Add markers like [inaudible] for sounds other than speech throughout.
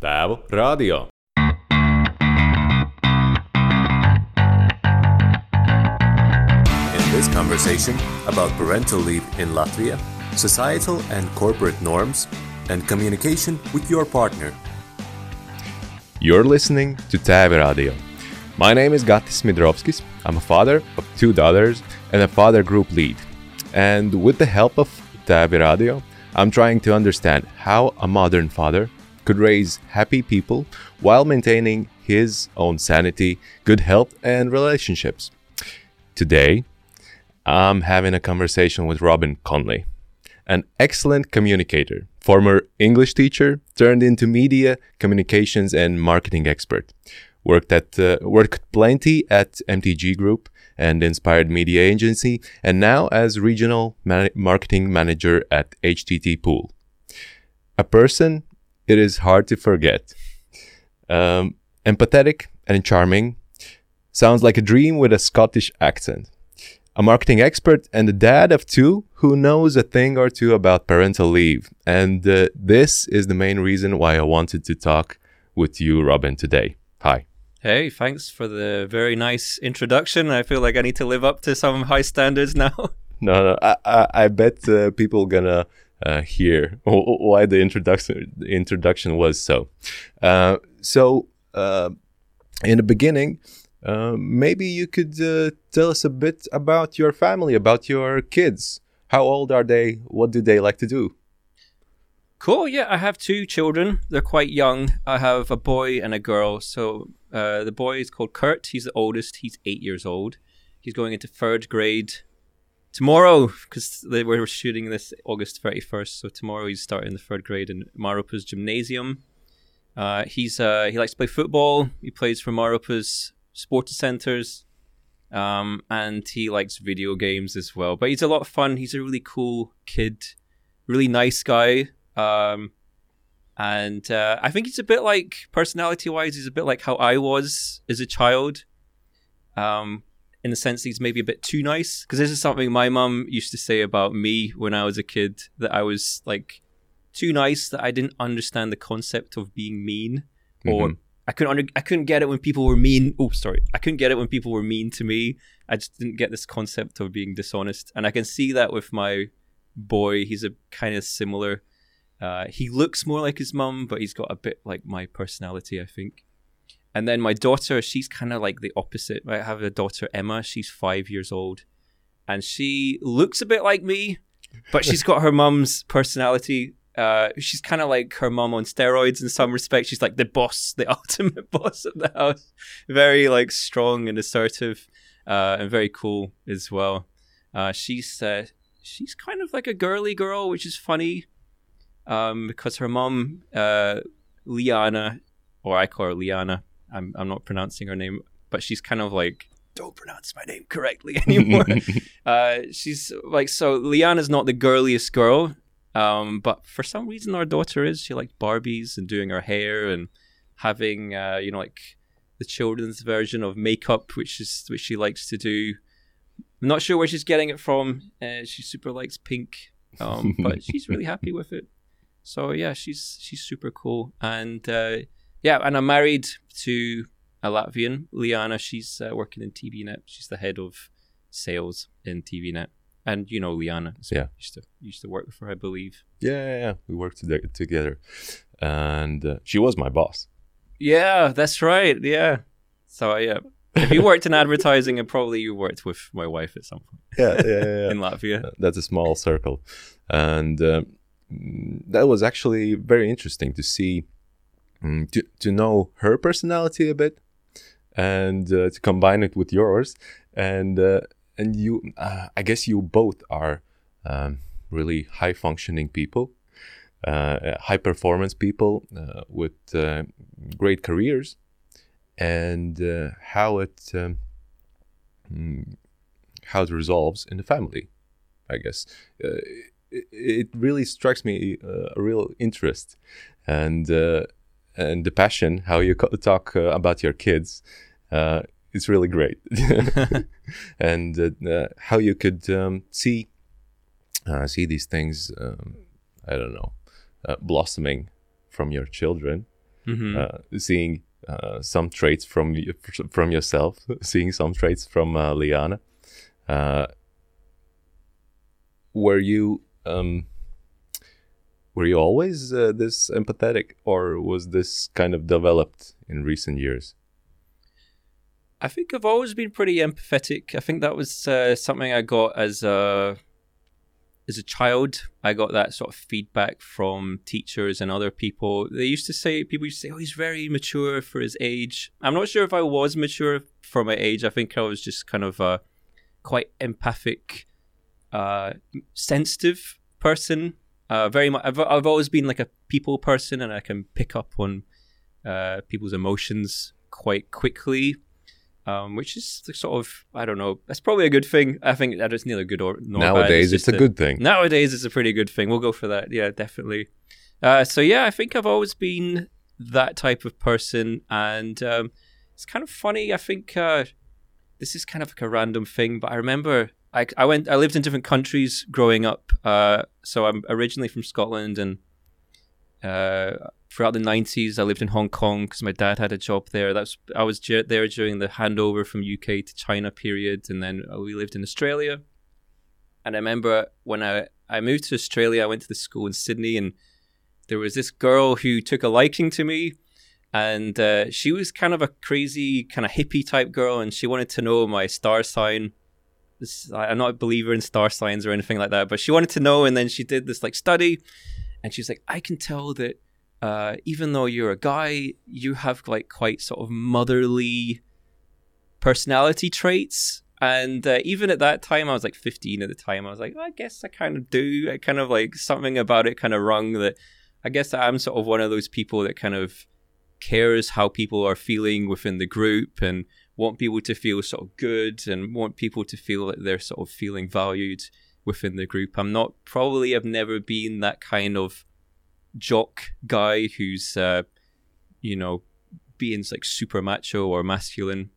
Tēvu radio. In this conversation about parental leave in Latvia, societal and corporate norms, and communication with your partner. You're listening to Tēvi Radio. My name is Gatis Midrovskis. I'm a father of two daughters and a father group lead. And with the help of Tēvi Radio, I'm trying to understand how a modern father could raise happy people while maintaining his own sanity, good health, and relationships. Today, I'm having a conversation with Robin Conley, an excellent communicator, former English teacher turned into media, communications, and marketing expert. Worked at uh, worked plenty at MTG Group and Inspired Media Agency, and now as regional man- marketing manager at Httpool. A person it is hard to forget. Um, empathetic and charming, sounds like a dream with a Scottish accent. A marketing expert and a dad of two who knows a thing or two about parental leave. And uh, this is the main reason why I wanted to talk with you, Robin, today. Hi. Hey, thanks for the very nice introduction. I feel like I need to live up to some high standards now. [laughs] No, no, I, I, I bet uh, people gonna uh, hear [laughs] why the introduction introduction was so. Uh, so uh, in the beginning, uh, maybe you could uh, tell us a bit about your family, about your kids. How old are they? What do they like to do? Cool. Yeah, I have two children. They're quite young. I have a boy and a girl. So uh, the boy is called Kurt. He's the oldest. He's eight years old. He's going into third grade tomorrow because they were shooting this August 31st. So tomorrow he's starting the third grade in Mārupe's gymnasium. Uh, he's uh, he likes to play football. He plays for Mārupe's sports centers. Um, and he likes video games as well. But he's a lot of fun. He's a really cool kid, really nice guy. Um, and uh, I think he's a bit like personality wise, he's a bit like how I was as a child. Um, in the sense he's maybe a bit too nice. Because this is something my mum used to say about me when I was a kid that I was like too nice, that I didn't understand the concept of being mean, or Mhm. I couldn't under- I couldn't get it when people were mean. Oh, sorry, I couldn't get it when people were mean to me. I just didn't get this concept of being dishonest, and I can see that with my boy. He's a kind of similar. Uh, he looks more like his mum, but he's got a bit like my personality, I think. And then my daughter, she's kind of like the opposite. I have a daughter, Emma. She's five years old, and she looks a bit like me, but she's got her mum's personality. Uh, she's kind of like her mum on steroids in some respects. She's like the boss, the [laughs] ultimate boss of the house. Very like strong and assertive, uh, and very cool as well. Uh, she's she's kind of like a girly girl, which is funny, um, because her mum, uh, Liana, or I call her Liana. I'm I'm not pronouncing her name, but she's kind of like don't pronounce my name correctly [laughs] [laughs] anymore. uh, she's like so. Liana's not the girliest girl, um, but for some reason our daughter is. She likes Barbies and doing her hair and having uh, you know like the children's version of makeup, which is which she likes to do. I'm not sure where she's getting it from. Uh, she super likes pink, um, but [laughs] she's really happy with it. So yeah, she's she's super cool, and uh, yeah, and I'm married to a Latvian, Liana. She's uh, working in TVNet. She's the head of sales in TVNet, and you know Liana. So Yeah. used to used to work with her, I believe. yeah, yeah, yeah. We worked to- together, and uh, she was my boss. Yeah, that's right. Yeah. So yeah, if you worked in [laughs] advertising, and probably you worked with my wife at some point Yeah, yeah, yeah. [laughs] in Latvia. Uh, that's a small circle and um, that was actually very interesting to see to, to know her personality a bit and uh, to combine it with yours. And uh, and you uh, i guess you both are um, really high functioning people uh, high performance people uh, with uh, great careers. And how it um, mm, how it resolves in the family I guess. It, it really strikes me a real interest. And and the passion how you talk uh, about your kids. Uh, it's really great, [laughs] [laughs] and uh, uh, how you could um, see uh, see these things. Um, I don't know, uh, blossoming from your children. Mhm. uh, seeing uh, some traits from from yourself, [laughs] seeing some traits from uh, Liana. Uh, were you um, were you always uh, this empathetic, or was this kind of developed in recent years? I think I've always been pretty empathetic. I think that was uh, something I got as a as a child. I got that sort of feedback from teachers and other people. They used to say people used to say, "Oh, he's very mature for his age." I'm not sure if I was mature for my age. I think I was just kind of a quite empathic, uh, sensitive person. Uh, very much. I've I've always been like a people person, and I can pick up on uh, people's emotions quite quickly um, which is sort of I don't know. That's probably a good thing. I think that it's neither good or nor bad. Nowadays, it's just a good thing. Nowadays, it's a pretty good thing. We'll go for that. Yeah, definitely. Uh, so yeah, I think I've always been that type of person, and um, it's kind of funny. I think uh, this is kind of like a random thing, but I remember I, I went. I lived in different countries growing up. Uh, so I'm originally from Scotland, and uh, throughout the 90s, I lived in Hong Kong because my dad had a job there. That's I was there during the handover from UK to China period, and then uh, we lived in Australia. And I remember when I I moved to Australia, I went to the school in Sydney, and there was this girl who took a liking to me, and uh, she was kind of a crazy kind of hippie type girl, and she wanted to know my star sign. I'm not a believer in star signs or anything like that, but she wanted to know, and then she did this like study, and she's like, I can tell that uh, even though you're a guy, you have like quite sort of motherly personality traits. And uh, even at that time, I was like 15 at the time. I was like, I guess I kind of do. I kind of like something about it kind of rung that I guess I'm sort of one of those people that kind of cares how people are feeling within the group and want people to feel sort of good and want people to feel that they're sort of feeling valued within the group. I'm not probably I've never been that kind of jock guy who's uh, you know being like super macho or masculine.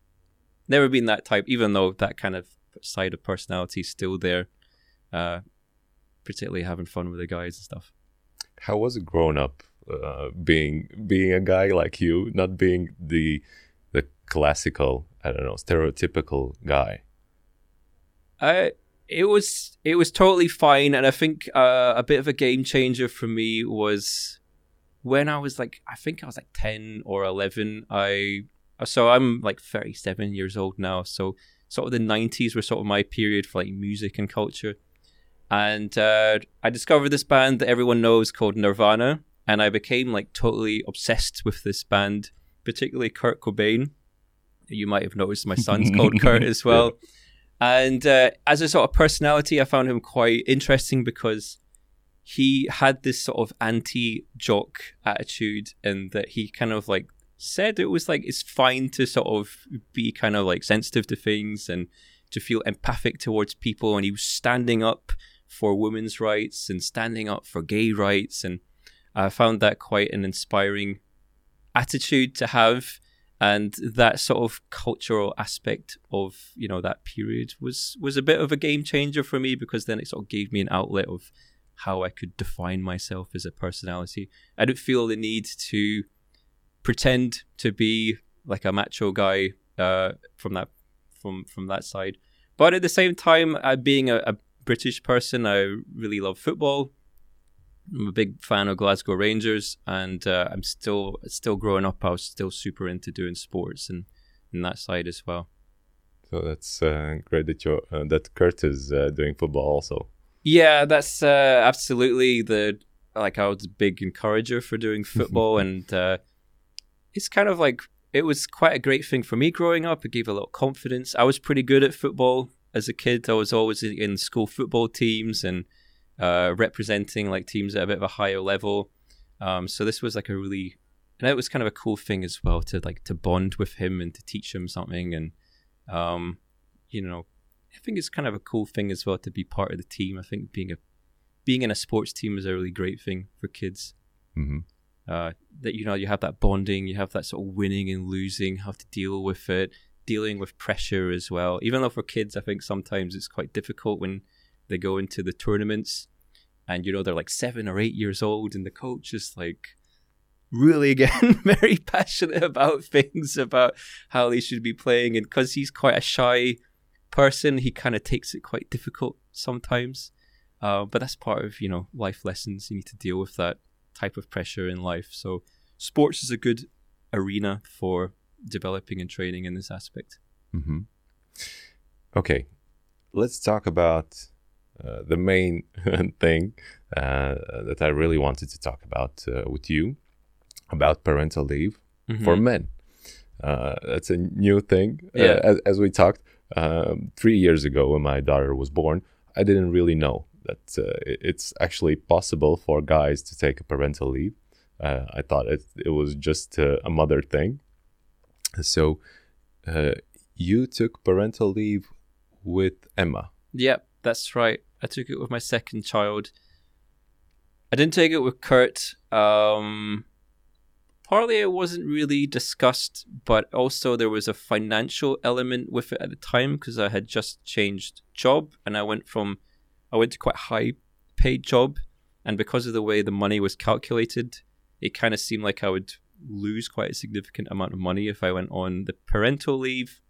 Never been that type, even though that kind of side of personality is still there. Uh, particularly having fun with the guys and stuff. How was it growing up, uh, being being a guy like you, not being the the classical, I don't know, stereotypical guy? Uh, it was it was totally fine, and I think uh, a bit of a game changer for me was when I was like I think I was like ten or eleven. I so I'm like thirty seven years old now. So sort of the nineties were sort of my period for like music and culture, and uh, I discovered this band that everyone knows called Nirvana, and I became like totally obsessed with this band, particularly Kurt Cobain. You might have noticed my son's [laughs] called Kurt as well. And uh, as a sort of personality, I found him quite interesting because he had this sort of anti jock attitude, and that he kind of like said it was like it's fine to sort of be kind of like sensitive to things and to feel empathic towards people. And he was standing up for women's rights and standing up for gay rights. And I found that quite an inspiring attitude to have and that sort of cultural aspect of you know that period was was a bit of a game changer for me because then it sort of gave me an outlet of how I could define myself as a personality. I didn't feel the need to pretend to be like a macho guy uh, from that from from that side, but at the same time, uh, being a, a British person, I really love football. I'm a big fan of Glasgow Rangers, and uh, I'm still still growing up. I was still super into doing sports and, and that side as well. So that's uh, great that you uh, that Kurt is uh, doing football also. Yeah, that's uh, absolutely the like I was a big encourager for doing [laughs] football, and uh, it's kind of like it was quite a great thing for me growing up. It gave a lot of confidence. I was pretty good at football as a kid. I was always in school football teams and uh, representing like teams at a bit of a higher level. Um, so this was like a really, and it was kind of a cool thing as well to like to bond with him and to teach him something, and um, you know, I think it's kind of a cool thing as well to be part of the team. I think being a being in a sports team is a really great thing for kids. hmm Uh, that you know you have that bonding, you have that sort of winning and losing, have to deal with it, dealing with pressure as well. Even though for kids, I think sometimes it's quite difficult when they go into the tournaments and you know they're like seven or eight years old and the coach is like really again [laughs] very passionate about things about how they should be playing. And because he's quite a shy person he kind of takes it quite difficult sometimes. Uh, but that's part of you know life lessons. You need to deal with that type of pressure in life. So sports is a good arena for developing and training in this aspect. Hmm Okay, let's talk about uh, the main [laughs] thing uh, that I really wanted to talk about uh, with you about parental leave for Mhm. men. Uh, that's a new thing. Uh, Yeah. as, as we talked um, three years ago when my daughter was born, I didn't really know that uh, it's actually possible for guys to take a parental leave. Uh, I thought it, it was just uh, a mother thing. So, uh, you took parental leave with Emma. Yep, that's right. I took it with my second child. I didn't take it with Kurt. Um, partly it wasn't really discussed, but also there was a financial element with it at the time because I had just changed job and I went from I went to quite high paid job, and because of the way the money was calculated, it kind of seemed like I would lose quite a significant amount of money if I went on the parental leave.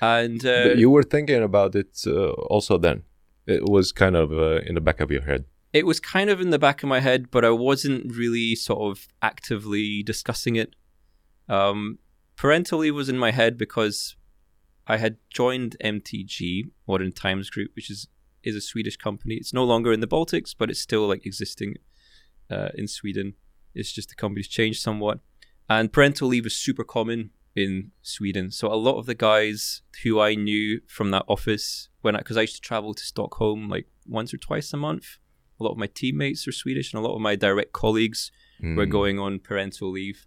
And uh, you were thinking about it uh, also then. It was kind of uh, in the back of your head. it was kind of in the back of my head, but I wasn't really sort of actively discussing it. Um, parental leave was in my head because I had joined MTG Modern Times Group, which is is a Swedish company. It's no longer in the Baltics, but it's still like existing uh, in Sweden. It's just the company's changed somewhat, and parental leave is super common in Sweden. So a lot of the guys who I knew from that office when I because I used to travel to Stockholm like once or twice a month. A lot of my teammates are Swedish, and a lot of my direct colleagues were Mm. going on parental leave.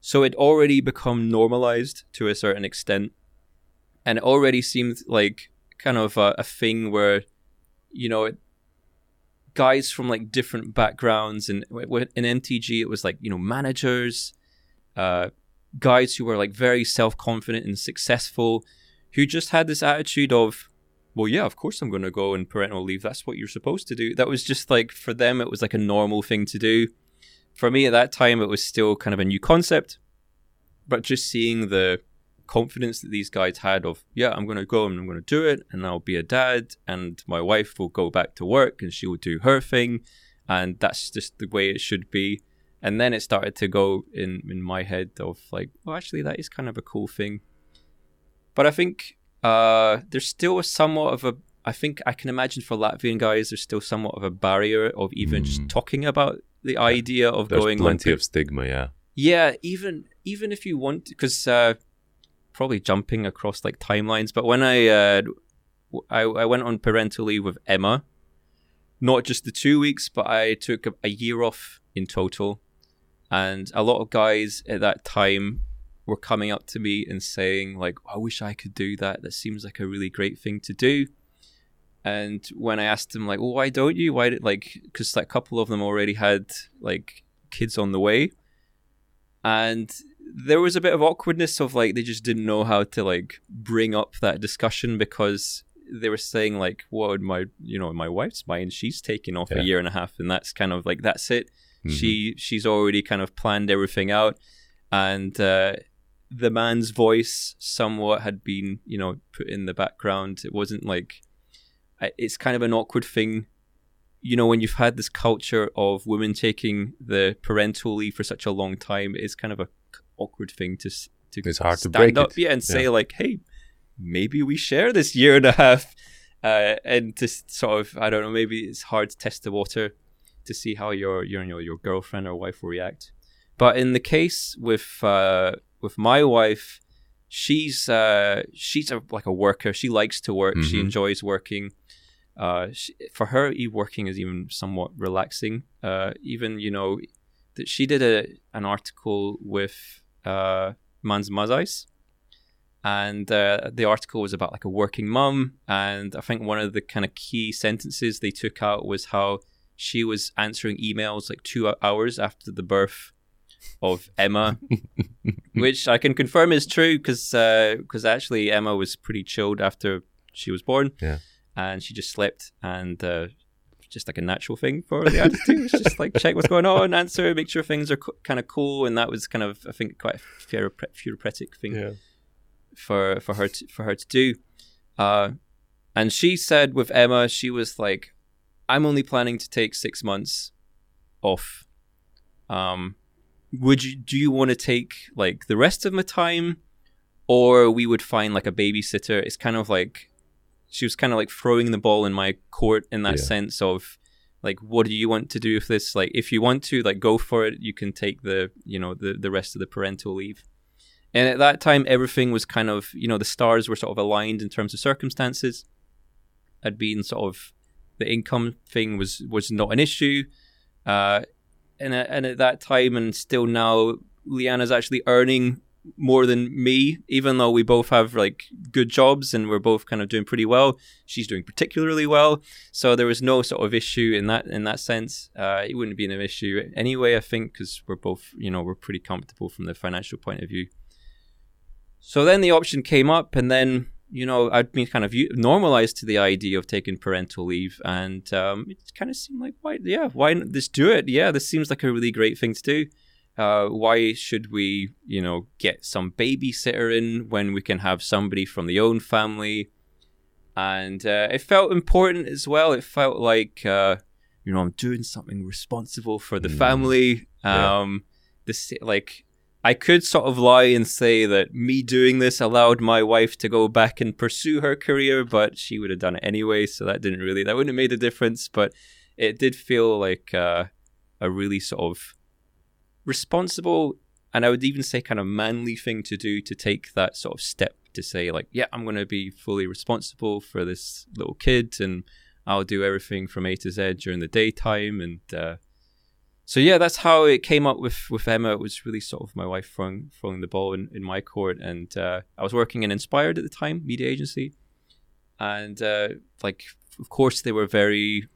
So it already become normalized to a certain extent, and it already seemed like kind of a, a thing where, you know, it, guys from like different backgrounds and in MTG it was like you know managers, uh, guys who were like very self confident and successful, who just had this attitude of, well, yeah, of course I'm going to go on parental leave. That's what you're supposed to do. That was just like for them, it was like a normal thing to do. For me at that time, it was still kind of a new concept, but just seeing the confidence that these guys had of, yeah, I'm going to go and I'm going to do it, and I'll be a dad, and my wife will go back to work and she will do her thing, and that's just the way it should be. And then it started to go in in my head of like, well, actually, that is kind of a cool thing. But I think uh, there's still a somewhat of a. I think I can imagine for Latvian guys, there's still somewhat of a barrier of even just Mm. talking about the idea of There's going plenty of stigma, yeah. Yeah, even even if you want, because uh, probably jumping across like timelines. But when I uh, I, I went on parental leave with Emma, not just the two weeks, but I took a, a year off in total, and a lot of guys at that time were coming up to me and saying like, "I wish I could do that. That seems like a really great thing to do." And when I asked them like, "Well, why don't you? Why did like?" Because like a couple of them already had like kids on the way, and there was a bit of awkwardness of like they just didn't know how to like bring up that discussion because they were saying like, "What my you know my wife's mine? She's taking off Yeah. a year and a half, and that's kind of like that's it. Mhm. She she's already kind of planned everything out, and uh, the man's voice somewhat had been you know put in the background. It wasn't like it's kind of an awkward thing. You know, when you've had this culture of women taking the parental leave for such a long time, it's kind of a awkward thing to to It's hard to stand break up, it. yeah, and say like, "Hey, maybe we share this year and a half," uh, and to sort of, I don't know, maybe it's hard to test the water to see how your your you your girlfriend or wife will react. But in the case with uh, with my wife, she's uh, she's a, like a worker. She likes to work. She Mhm. enjoys working. Uh, she, for her, e working is even somewhat relaxing. Uh, even you know that she did a an article with uh, Mans Mazais, and uh, the article was about like a working mum. And I think one of the kind of key sentences they took out was how she was answering emails like two hours after the birth of Emma, which I can confirm is true because because actually Emma was pretty chilled after she was born, Yeah. and she just slept and uh, just like a natural thing for the to do. It's just like check what's going on, answer, make sure things are co- kind of cool, and that was kind of I think quite a therapeutic thing Yeah. for for her to, for her to do. Uh, and she said with Emma, she was like, "I'm only planning to take six months off. Um, would you do you want to take like the rest of my time, or we would find like a babysitter? It's kind of like she was kind of like throwing the ball in my court in that Yeah. sense of like what do you want to do with this like if you want to like go for it you can take the you know the the rest of the parental leave and at that time everything was kind of you know the stars were sort of aligned in terms of circumstances i'd been sort of the income thing was was not an issue. Uh and at, and at that time and still now Liana's actually earning more than me. Even though we both have like good jobs and we're both kind of doing pretty well she's doing particularly well. So there was no sort of issue in that in that sense. Uh, it wouldn't be an issue anyway i think because we're both you know we're pretty comfortable from the financial point of view. So then the option came up and then you know i'd been kind of normalized to the idea of taking parental leave and um, it kind of seemed like why yeah why not just do it yeah this seems like a really great thing to do uh, why should we, you know, get some babysitter in when we can have somebody from the own family? And uh, it felt important as well. It felt like, uh, you know, I'm doing something responsible for the Mm. family. Yeah. Um, this like I could sort of lie and say that me doing this allowed my wife to go back and pursue her career, but she would have done it anyway. So that didn't really that wouldn't have made a difference. But it did feel like uh, a really sort of responsible and I would even say kind of manly thing to do to take that sort of step to say like, yeah, I'm going to be fully responsible for this little kid and I'll do everything from A to Z during the daytime and uh, so yeah, that's how it came up with with Emma. It was really sort of my wife throwing throwing the ball in, in my court, and uh, I was working in Inspired at the time, media agency, and uh, like of course they were very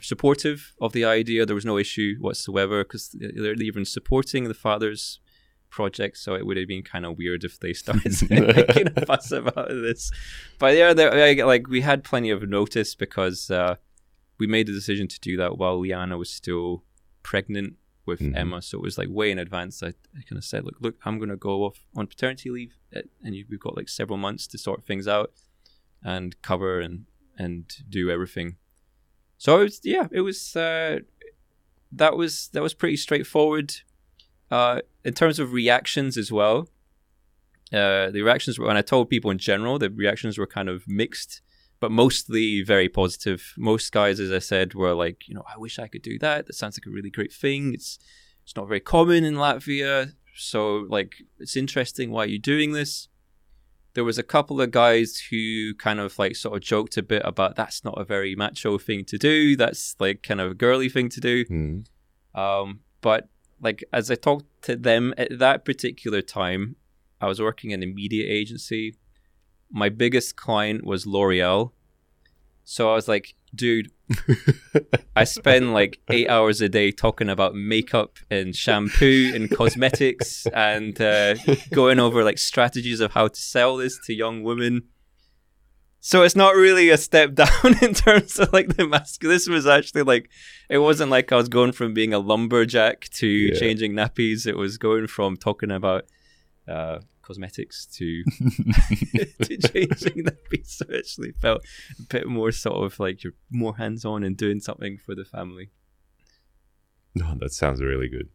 supportive of the idea. There was no issue whatsoever because they're even supporting the father's project. So it would have been kind of weird if they started [laughs] [laughs] making a fuss about this. But yeah, like we had plenty of notice because uh, we made the decision to do that while Liana was still pregnant with Mhm. Emma. So it was like way in advance. I, I kind of said, look, look, I'm going to go off on paternity leave, uh, and you, we've got like several months to sort things out and cover and and do everything. So it was, yeah, it was uh, that was that was pretty straightforward. Uh, in terms of reactions as well, uh, the reactions were when I told people in general, the reactions were kind of mixed, but mostly very positive. Most guys, as I said, were like, you know, I wish I could do that. That sounds like a really great thing. It's it's not very common in Latvia, so like it's interesting why you're doing this. There was a couple of guys who kind of like sort of joked a bit about that's not a very macho thing to do. That's like kind of a girly thing to do. Mm. Um, but like as I talked to them at that particular time, I was working in a media agency. My biggest client was L'Oreal. So I was like, dude, I spend like [laughs] eight hours a day talking about makeup and shampoo and cosmetics and uh, going over like strategies of how to sell this to young women. So it's not really a step [laughs] down in terms of like the mask. This was actually like it wasn't like I was going from being a lumberjack to Yeah. changing nappies. It was going from talking about uh, cosmetics to [laughs] [laughs] to changing nappies. So it actually felt a bit more sort of like you're more hands on and doing something for the family. No, that sounds really good.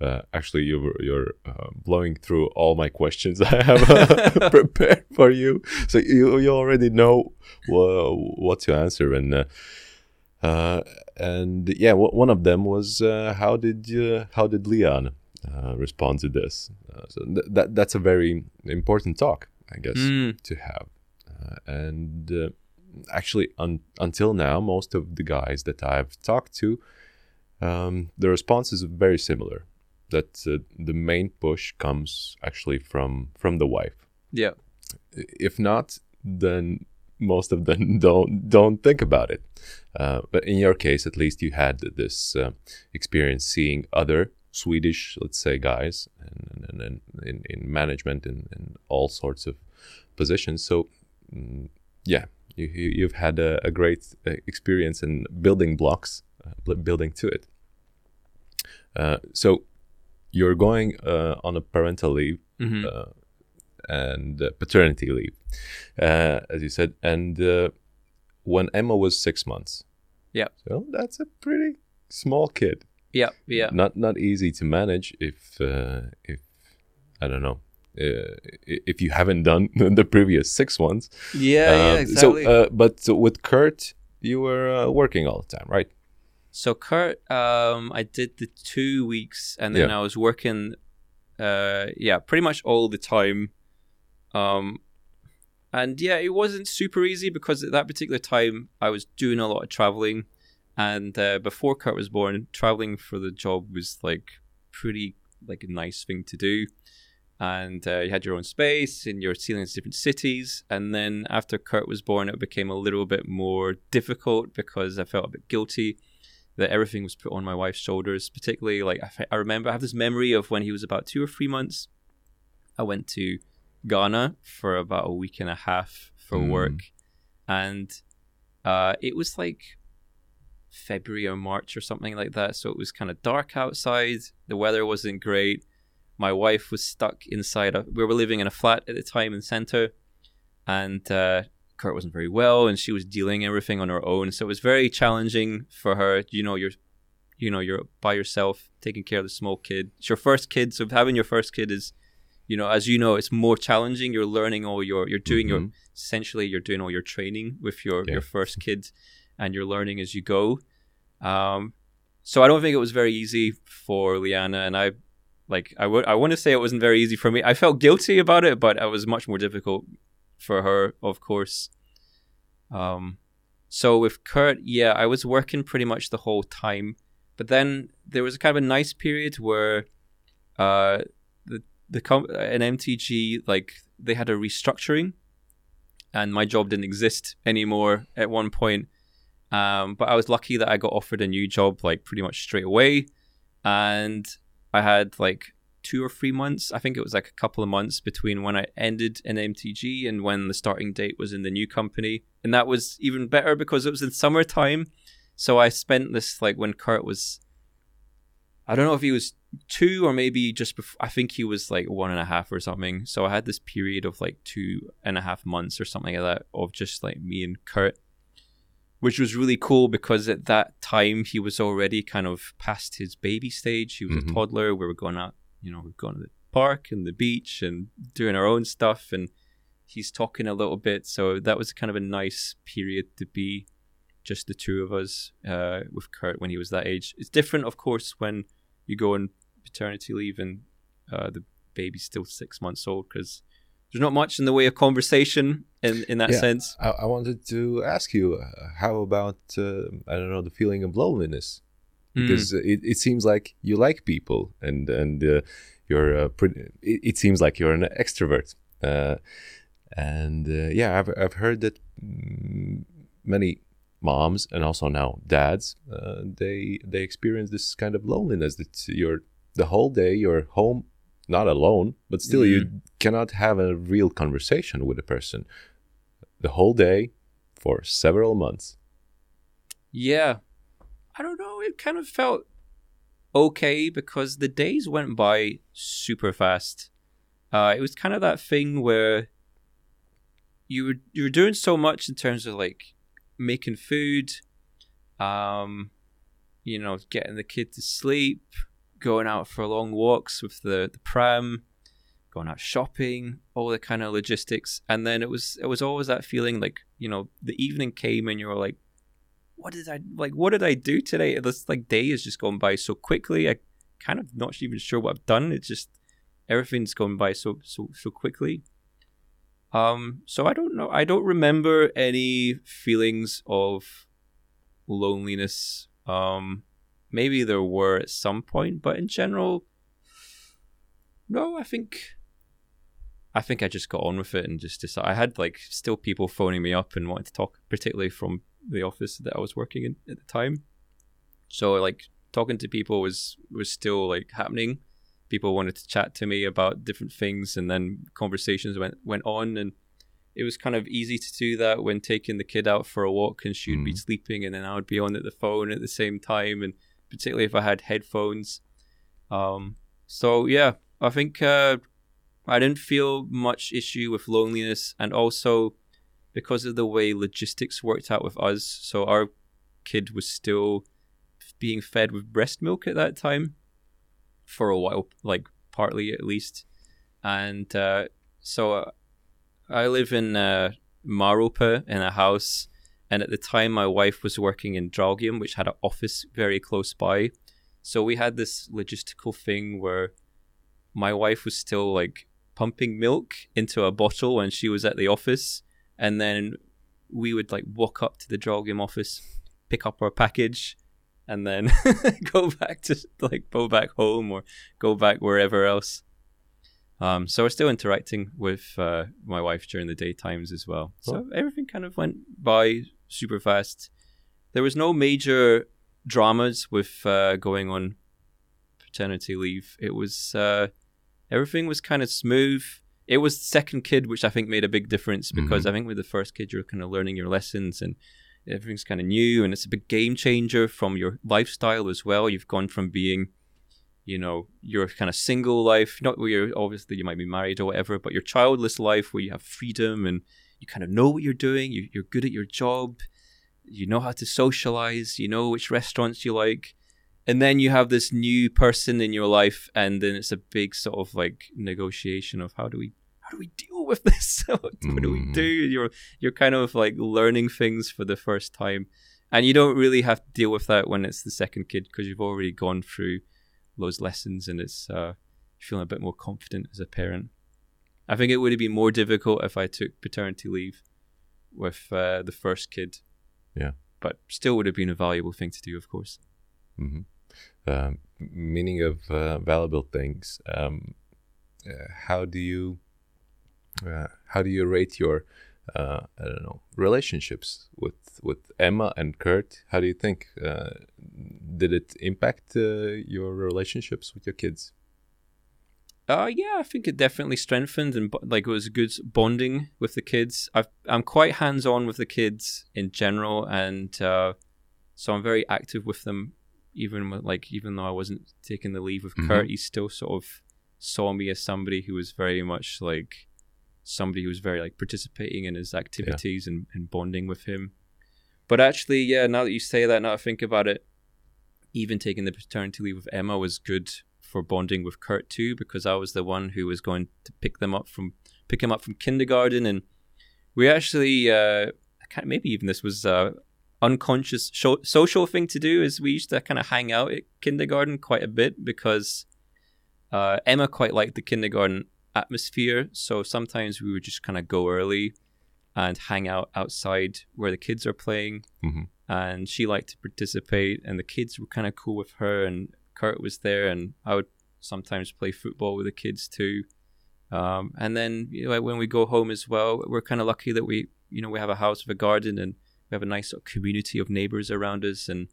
Uh, actually, you were, you're uh, blowing through all my questions [laughs] I have uh, prepared for you, so you you already know wha- what to answer, and uh, uh, and yeah, w- one of them was uh, how did you, how did Leon uh, respond to this? Uh, so th- that that's a very important talk, I guess, Mm. to have, uh, and uh, actually, un- until now, most of the guys that I've talked to um, the response is very similar. That uh, the main push comes actually from from the wife. Yeah. If not, then most of them [laughs] don't don't think about it. Uh, but in your case, at least you had this uh, experience seeing other Swedish, let's say, guys, and, and, and in, in management and, and all sorts of positions. So, mm, yeah, you, you- you've had a, a great uh, experience in building blocks uh, building to it. Uh, so you're going uh, on a parental leave Mhm. uh, and uh, paternity leave, uh, as you said. And uh, when Emma was six months, Yeah. so that's a pretty small kid. Yeah, yeah. Not not easy to manage if uh, if I don't know. Uh, if you haven't done [laughs] the previous six ones, Yeah, yeah, Um, exactly. So, uh, but so with Kurt, you were uh, working all the time, right? So Kurt, um, I did the two weeks, and then Yeah. I was working, uh, yeah, pretty much all the time. Um, and yeah, it wasn't super easy because at that particular time I was doing a lot of traveling, and uh, before Kurt was born, traveling for the job was like pretty like a nice thing to do. And uh, you had your own space, and you're seeing different cities. And then after Kurt was born, it became a little bit more difficult because I felt a bit guilty that everything was put on my wife's shoulders. Particularly, like I, f- I remember, I have this memory of when he was about two or three months. I went to Ghana for about a week and a half for Mm. work, and uh, it was like February or March or something like that. So it was kind of dark outside. The weather wasn't great. My wife was stuck inside. A, we were living in a flat at the time in Center, and uh, Kurt wasn't very well, and she was dealing everything on her own. So it was very challenging for her. You know, you're, you know, you're by yourself taking care of the small kid. It's your first kid, so having your first kid is, you know, as you know, it's more challenging. You're learning all your, you're doing your Mhm. essentially you're doing all your training with your Yeah. your first kid, and you're learning as you go. Um, so I don't think it was very easy for Liana, and I like I would I want to say it wasn't very easy for me. I felt guilty about it, but it was much more difficult for her, of course. Um, so with Kurt, yeah, I was working pretty much the whole time, but then there was a kind of a nice period where, uh, the the com- an MTG like they had a restructuring, and my job didn't exist anymore at one point. Um, but I was lucky that I got offered a new job like pretty much straight away, and I had like two or three months. I think it was like a couple of months between when I ended in MTG and when the starting date was in the new company. And that was even better because it was in summertime. So I spent this like when Kurt was, I don't know if he was two or maybe just before, I think he was like one and a half or something. So I had this period of like two and a half months or something like that of just like me and Kurt. Which was really cool because at that time he was already kind of past his baby stage. He was a Mhm. toddler. We were going out you know, we've going to the park and the beach and doing our own stuff and he's talking a little bit. So that was kind of a nice period to be just the two of us uh, with Kurt when he was that age. It's different, of course, when you go on paternity leave and uh, the baby's still six months old because there's not much in the way of conversation in, in that Yeah. sense. I, I wanted to ask you, uh, how about uh, I don't know the feeling of loneliness? Mm. Because it, it seems like you like people and and uh, you're uh, pretty. It, it seems like you're an extrovert. Uh, and uh, yeah, I've I've heard that mm, many moms and also now dads uh, they they experience this kind of loneliness that you're the whole day you're home not alone but still you cannot have a real conversation with a person the whole day for several months Yeah. I don't know. It kind of felt okay because the days went by super fast. Uh, it was kind of that thing where you were you were doing so much in terms of like making food, um, you know, getting the kid to sleep, going out for long walks with the, the pram, going out shopping, all the kind of logistics, and then it was it was always that feeling like you know the evening came and you were like what did I like? What did I do today? This like day has just gone by so quickly. I kind of not even sure what I've done. It's just everything's gone by so so so quickly. Um, so I don't know. I don't remember any feelings of loneliness. Um, maybe there were at some point, but in general, no. I think I think I just got on with it and just decided. I had like still people phoning me up and wanting to talk, particularly from the office that I was working in at the time. So like talking to people was was still like happening. People wanted to chat to me about different things, and then conversations went went on, and it was kind of easy to do that when taking the kid out for a walk and she'd be Mm. sleeping and then I would be on at the phone at the same time and particularly if I had headphones. Um, so yeah, I think uh, I didn't feel much issue with loneliness and also because of the way logistics worked out with us. So our kid was still being fed with breast milk at that time for a while, like partly at least. And uh, so uh, I live in uh, Mārupe in a house, and at the time my wife was working in Draugiem, which had an office very close by. So we had this logistical thing where my wife was still like pumping milk into a bottle when she was at the office, and then we would like walk up to the Draugiem office, pick up our package, and then [laughs] go back to like go back home or go back wherever else. Um, so we're still interacting with uh, my wife during the daytimes as well. So everything kind of went by super fast. There was no major dramas with uh, going on paternity leave. It was uh, everything was kind of smooth. It was the second kid, which I think made a big difference because Mhm. I think with the first kid, you're kind of learning your lessons and everything's kind of new and it's a big game changer from your lifestyle as well. You've gone from being, you know, your kind of single life, not where you're obviously you might be married or whatever, but your childless life where you have freedom and you kind of know what you're doing. You, you're good at your job. You know how to socialize. You know which restaurants you like. And then you have this new person in your life, and then it's a big sort of like negotiation of how do we how do we deal with this? [laughs] what do we Mm. do? You're you're kind of like learning things for the first time, and you don't really have to deal with that when it's the second kid because you've already gone through those lessons, and it's uh, feeling a bit more confident as a parent. I think it would have been more difficult if I took paternity leave with uh, the first kid. Yeah. but still would have been a valuable thing to do, of course. hmm Um, meaning of uh, valuable things. Um, uh, how do you uh, how do you rate your uh, I don't know relationships with with Emma and Kurt? How do you think uh, did it impact uh, your relationships with your kids? Uh, yeah, I think it definitely strengthened and like it was good bonding with the kids. I've, I'm quite hands on with the kids in general, and uh, so I'm very active with them. Even with, like even though I wasn't taking the leave with Mhm. Kurt, he still sort of saw me as somebody who was very much like somebody who was very like participating in his activities and, and bonding with him. But actually, yeah, now that you say that, now I think about it, even taking the paternity leave with Emma was good for bonding with Kurt too, because I was the one who was going to pick them up from pick him up from kindergarten, and we actually uh, I can't, maybe even this was a unconscious sho- social thing to do is we used to kind of hang out at kindergarten quite a bit because uh, Emma quite liked the kindergarten atmosphere, so sometimes we would just kind of go early and hang out outside where the kids are playing. Mhm. and she liked to participate and the kids were kind of cool with her and kurt was there and i would sometimes play football with the kids too um, and then you know, when we go home as well we're kind of lucky that we you know we have a house with a garden and we have a nice community of neighbors around us and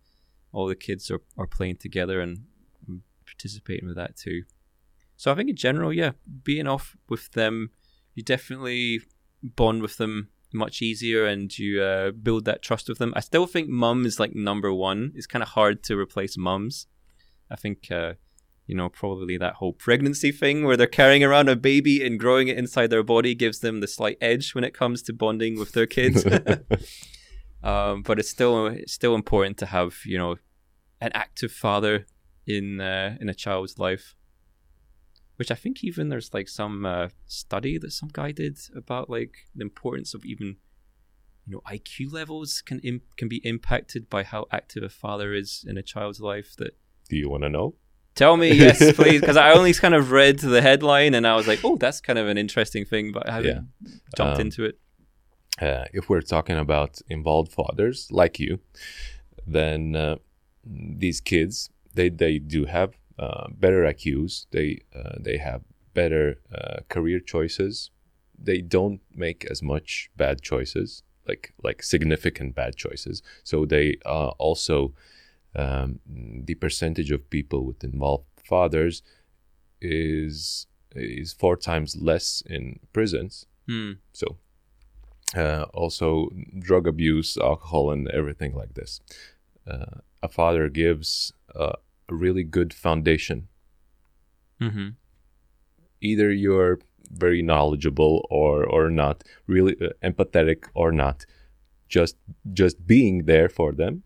all the kids are, are playing together and participating with that too so i think in general yeah being off with them you definitely bond with them much easier and you uh, build that trust with them. I still think mum is like number one. It's kind of hard to replace mums. I think, uh, you know, probably that whole pregnancy thing where they're carrying around a baby and growing it inside their body gives them the slight edge when it comes to bonding with their kids. [laughs] [laughs] um, but it's still it's still important to have you know an active father in uh, in a child's life which I think even there's like some uh, study that some guy did about like the importance of even you know IQ levels can Im- can be impacted by how active a father is in a child's life. That Do you want to know? tell me yes, [laughs] please, because I only kind of read the headline and I was like, oh, that's kind of an interesting thing, but I haven't jumped Um, into it. uh, if we're talking about involved fathers like you, then uh, these kids they they do have uh, better IQs. They uh, they have better uh, career choices. They don't make as much bad choices, like like significant bad choices. So they uh, also um, the percentage of people with involved fathers is is four times less in prisons. Hmm. So uh, also drug abuse, alcohol, and everything like this. Uh, a father gives uh, a really good foundation. Mm-hmm. Either you're very knowledgeable or or not, really uh, empathetic or not. Just just being there for them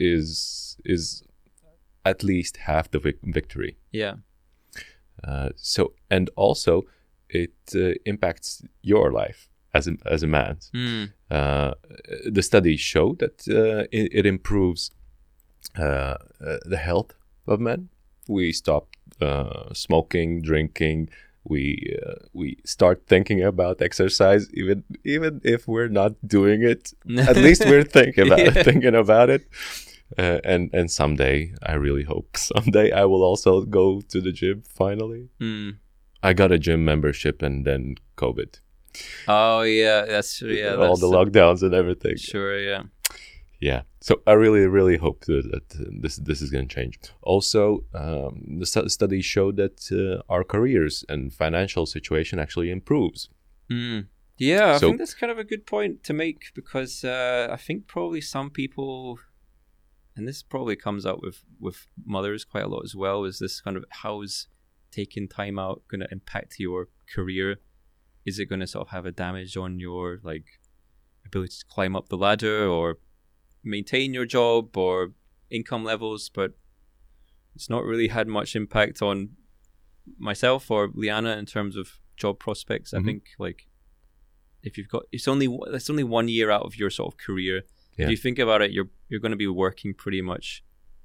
is is at least half the vic- victory. Yeah. Uh, so and also it uh, impacts your life as a, as a man. Mm. Uh, the studies show that uh, it, it improves uh, uh, the health of men. We stop uh, smoking, drinking. We uh, we start thinking about exercise, even even if we're not doing it. At least we're [laughs] thinking about Yeah. thinking about it. Uh, and and someday, I really hope [laughs] someday I will also go to the gym. Finally, Mm. I got a gym membership, and then COVID, Oh yeah, that's yeah. all the lockdowns and everything. Sure, yeah. yeah so i really really hope that, that uh, this this is going to change also um, the stu- studies show that uh, our careers and financial situation actually improves Mm. Yeah, I think that's kind of a good point to make because uh, I think probably some people, and this probably comes out with with mothers quite a lot as well. Is this kind of how's taking time out going to impact your career? Is it going to sort of have a damage on your like ability to climb up the ladder or maintain your job or income levels? But it's not really had much impact on myself or Liana in terms of job prospects. I Mhm. think like if you've got it's only it's only one year out of your sort of career. Yeah. If you think about it, you're you're going to be working pretty much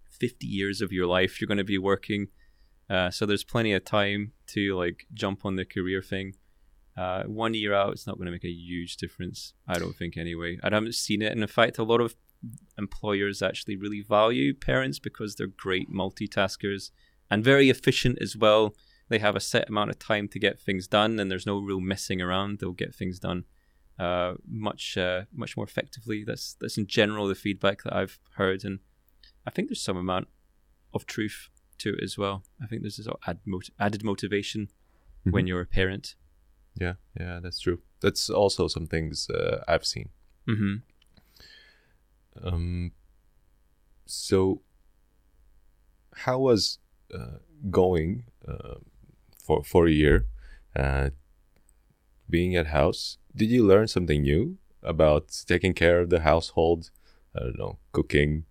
fifty years of your life. You're going to be working, uh, so there's plenty of time to like jump on the career thing. Uh, one year out, it's not going to make a huge difference. I don't think anyway. I haven't seen it, and in fact, a lot of employers actually really value parents because they're great multitaskers and very efficient as well. They have a set amount of time to get things done, and there's no real messing around. They'll get things done uh, much uh, much more effectively. That's that's in general the feedback that I've heard, and I think there's some amount of truth to it as well. I think there's this sort of add mot- added motivation when you're a parent. yeah yeah that's true that's also some things uh, i've seen hmm um, so how was uh, going uh, for for a year uh, being at house did you learn something new about taking care of the household i don't know cooking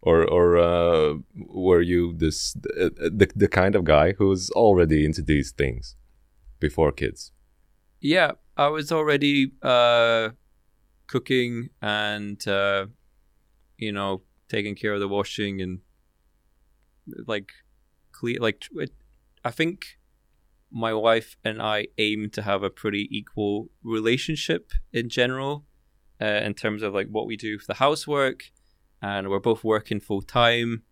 or or uh, were you this the, the, the kind of guy who's already into these things before kids Yeah, I was already uh, cooking and uh, you know taking care of the washing and like clean. Like I think my wife and I aim to have a pretty equal relationship in general, uh, in terms of like what we do for the housework, and we're both working full time.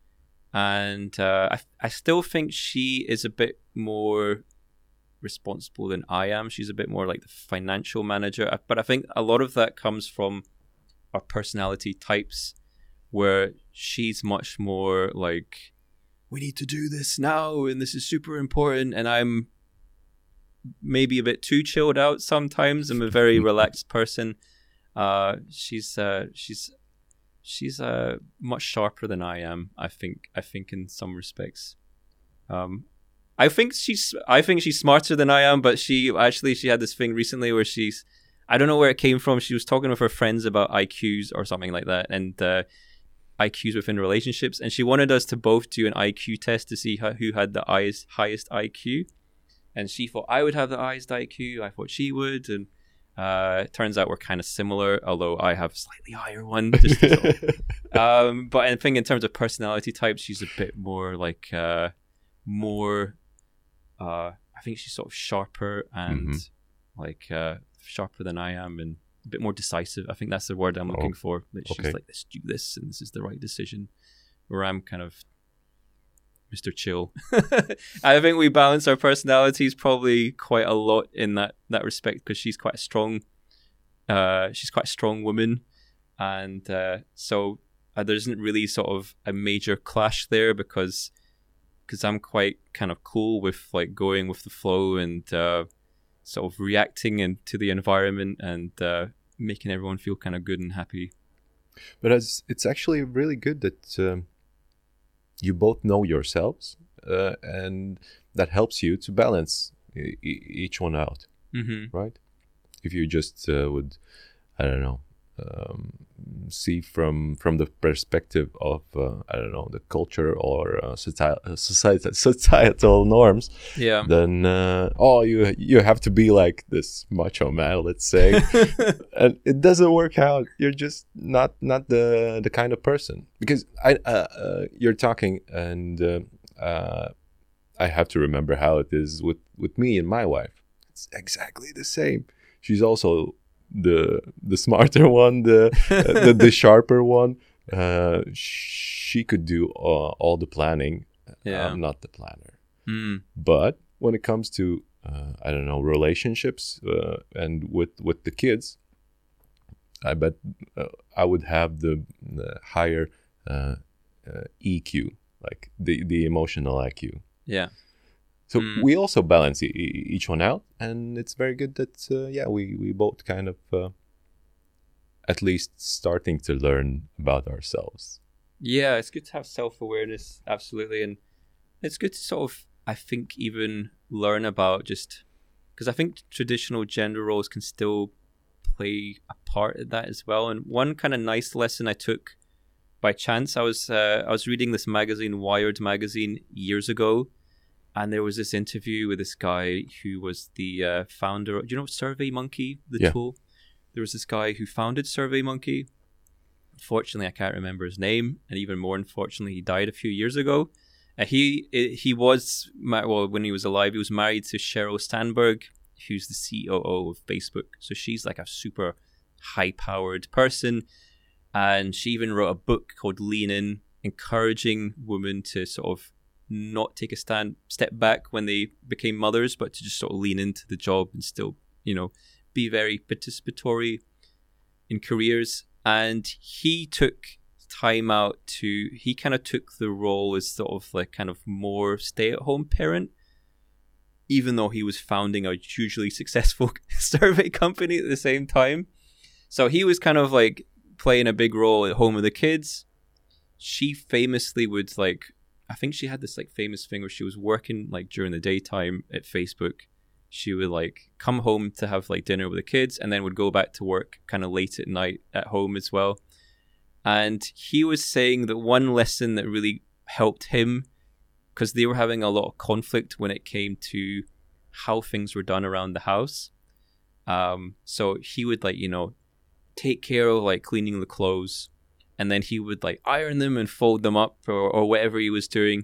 And uh, I, I still think she is a bit more responsible than I am. She's a bit more like the financial manager. Uh, But I think a lot of that comes from our personality types, where she's much more like, we need to do this now, and this is super important. And I'm maybe a bit too chilled out sometimes. I'm a very relaxed person. Uh, she's uh, she's she's uh, much sharper than I am. I think I think in some respects. Um, I think she's I think she's smarter than I am, but she actually she had this thing recently where she's I don't know where it came from. She was talking with her friends about IQs or something like that, and uh, IQs within relationships, and she wanted us to both do an IQ test to see how, who had the highest highest IQ. And she thought I would have the highest IQ. I thought she would, and uh, it turns out we're kind of similar, although I have a slightly higher one. [laughs] Um, but I think in terms of personality types, she's a bit more like uh, more. Uh, I think she's sort of sharper and Mhm. like uh, sharper than I am, and a bit more decisive. I think that's the word I'm looking Oh, for. That she's okay. like, let's do this, and this is the right decision. Where I'm kind of Mr. Chill. [laughs] I think we balance our personalities probably quite a lot in that that respect because she's quite a strong. Uh, she's quite a strong woman, and uh, so uh, there isn't really sort of a major clash there because because I'm quite kind of cool with like going with the flow and uh, sort of reacting and to the environment and uh, making everyone feel kind of good and happy. But it's it's actually really good that um, you both know yourselves, uh, and that helps you to balance e- each one out, Mm-hmm. right? If you just uh, would, I don't know, um, see from from the perspective of uh, I don't know the culture or uh, societal, societal [laughs] societal norms, Yeah. then uh, oh you you have to be like this macho man, let's say, [laughs] and it doesn't work out. You're just not not the the kind of person because I uh, uh, you're talking and uh, uh, I have to remember how it is with with me and my wife. It's exactly the same. She's also the the smarter [laughs] one, the uh, the, the [laughs] sharper one. Uh, she could do uh, all the planning. Yeah. I'm not the planner. Mm. But when it comes to uh, I don't know relationships uh, and with with the kids, I bet uh, I would have the, the higher uh, uh, EQ, like the the emotional IQ. Yeah. So Mm. we also balance e- each one out, and it's very good that uh, yeah we we both kind of uh, at least starting to learn about ourselves. Yeah, it's good to have self awareness, absolutely, and it's good to sort of, I think, even learn about just because I think traditional gender roles can still play a part in that as well. And one kind of nice lesson I took by chance, I was uh, I was reading this magazine, Wired magazine, years ago, and there was this interview with this guy who was the uh, founder. Do you know Survey Monkey, the Yeah. tool? There was this guy who founded Survey Monkey. Unfortunately, I can't remember his name, and even more unfortunately, he died a few years ago. Uh, he he was well when he was alive. He was married to Sheryl Sandberg, who's the COO of Facebook. So she's like a super high-powered person, and she even wrote a book called Lean In, encouraging women to sort of not take a stand, step back when they became mothers, but to just sort of lean into the job and still, you know, be very participatory in careers. And he took time out to, he kind of took the role as sort of like kind of more stay at home parent, even though he was founding a hugely [laughs] successful [laughs] survey company at the same time. So he was kind of like playing a big role at home with the kids. She famously would like I think she had this like famous thing where she was working like during the daytime at Facebook. She would like come home to have like dinner with the kids and then would go back to work kind of late at night at home as well. And he was saying that one lesson that really helped him because they were having a lot of conflict when it came to how things were done around the house. Um, so he would like, you know, take care of like cleaning the clothes and then he would like iron them and fold them up or, or whatever he was doing.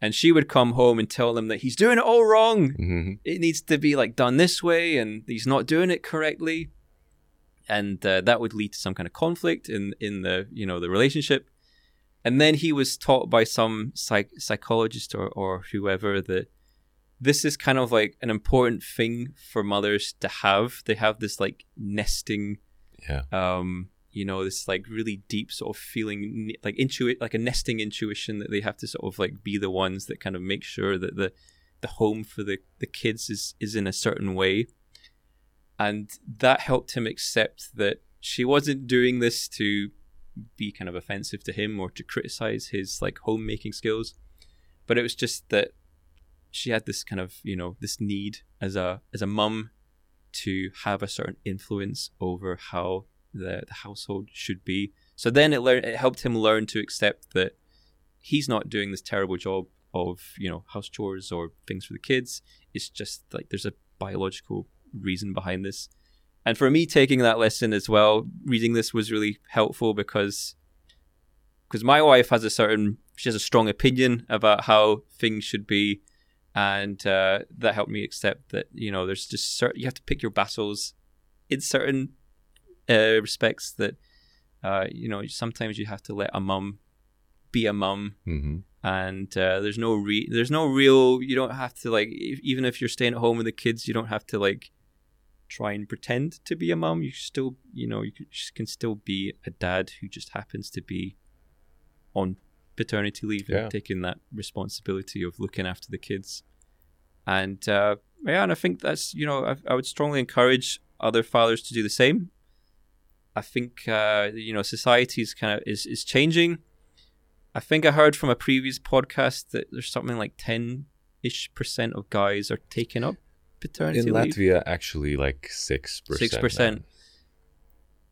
And she would come home and tell him that he's doing it all wrong. hmm It needs to be like done this way and he's not doing it correctly. And uh, that would lead to some kind of conflict in, in the, you know, the relationship. And then he was taught by some psych- psychologist or, or whoever that this is kind of like an important thing for mothers to have. They have this like nesting Yeah. um you know this like really deep sort of feeling like intuit like a nesting intuition that they have to sort of like be the ones that kind of make sure that the the home for the the kids is is in a certain way. And that helped him accept that she wasn't doing this to be kind of offensive to him or to criticize his like homemaking skills but it was just that she had this kind of you know this need as a as a mum to have a certain influence over how the, the household should be. So then it learned it helped him learn to accept that he's not doing this terrible job of you know house chores or things for the kids. It's just like there's a biological reason behind this. And for me, taking that lesson as well, reading this was really helpful because because my wife has a certain she has a strong opinion about how things should be and uh, that helped me accept that you know there's just certain you have to pick your battles in certain uh, respects that uh, you know sometimes you have to let a mum be a mum hmm and uh, there's no re- there's no real you don't have to like if, even if you're staying at home with the kids you don't have to like try and pretend to be a mum you still you know you can, can still be a dad who just happens to be on paternity leave Yeah. and taking that responsibility of looking after the kids and uh, yeah, and I think that's you know I, I would strongly encourage other fathers to do the same. I think uh, you know society is kind of is is changing. I think I heard from a previous podcast that there's something like ten ish percent of guys are taking up paternity In leave. Latvia, actually, like six percent. 6%.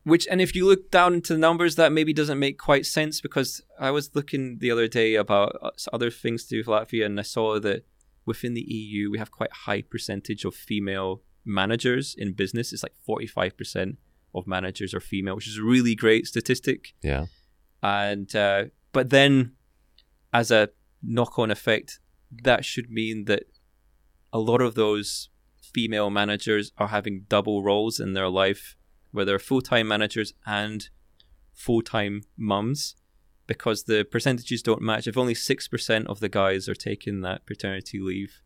Which, and if you look down into the numbers, that maybe doesn't make quite sense because I was looking the other day about uh, other things to do with Latvia, and I saw that within the EU we have quite a high percentage of female managers in business. It's like forty five percent of managers are female, which is a really great statistic. Yeah. And uh, but then, as a knock on effect, that should mean that a lot of those female managers are having double roles in their life, where they're full time managers and full time mums, because the percentages don't match. If only 6% of the guys are taking that paternity leave,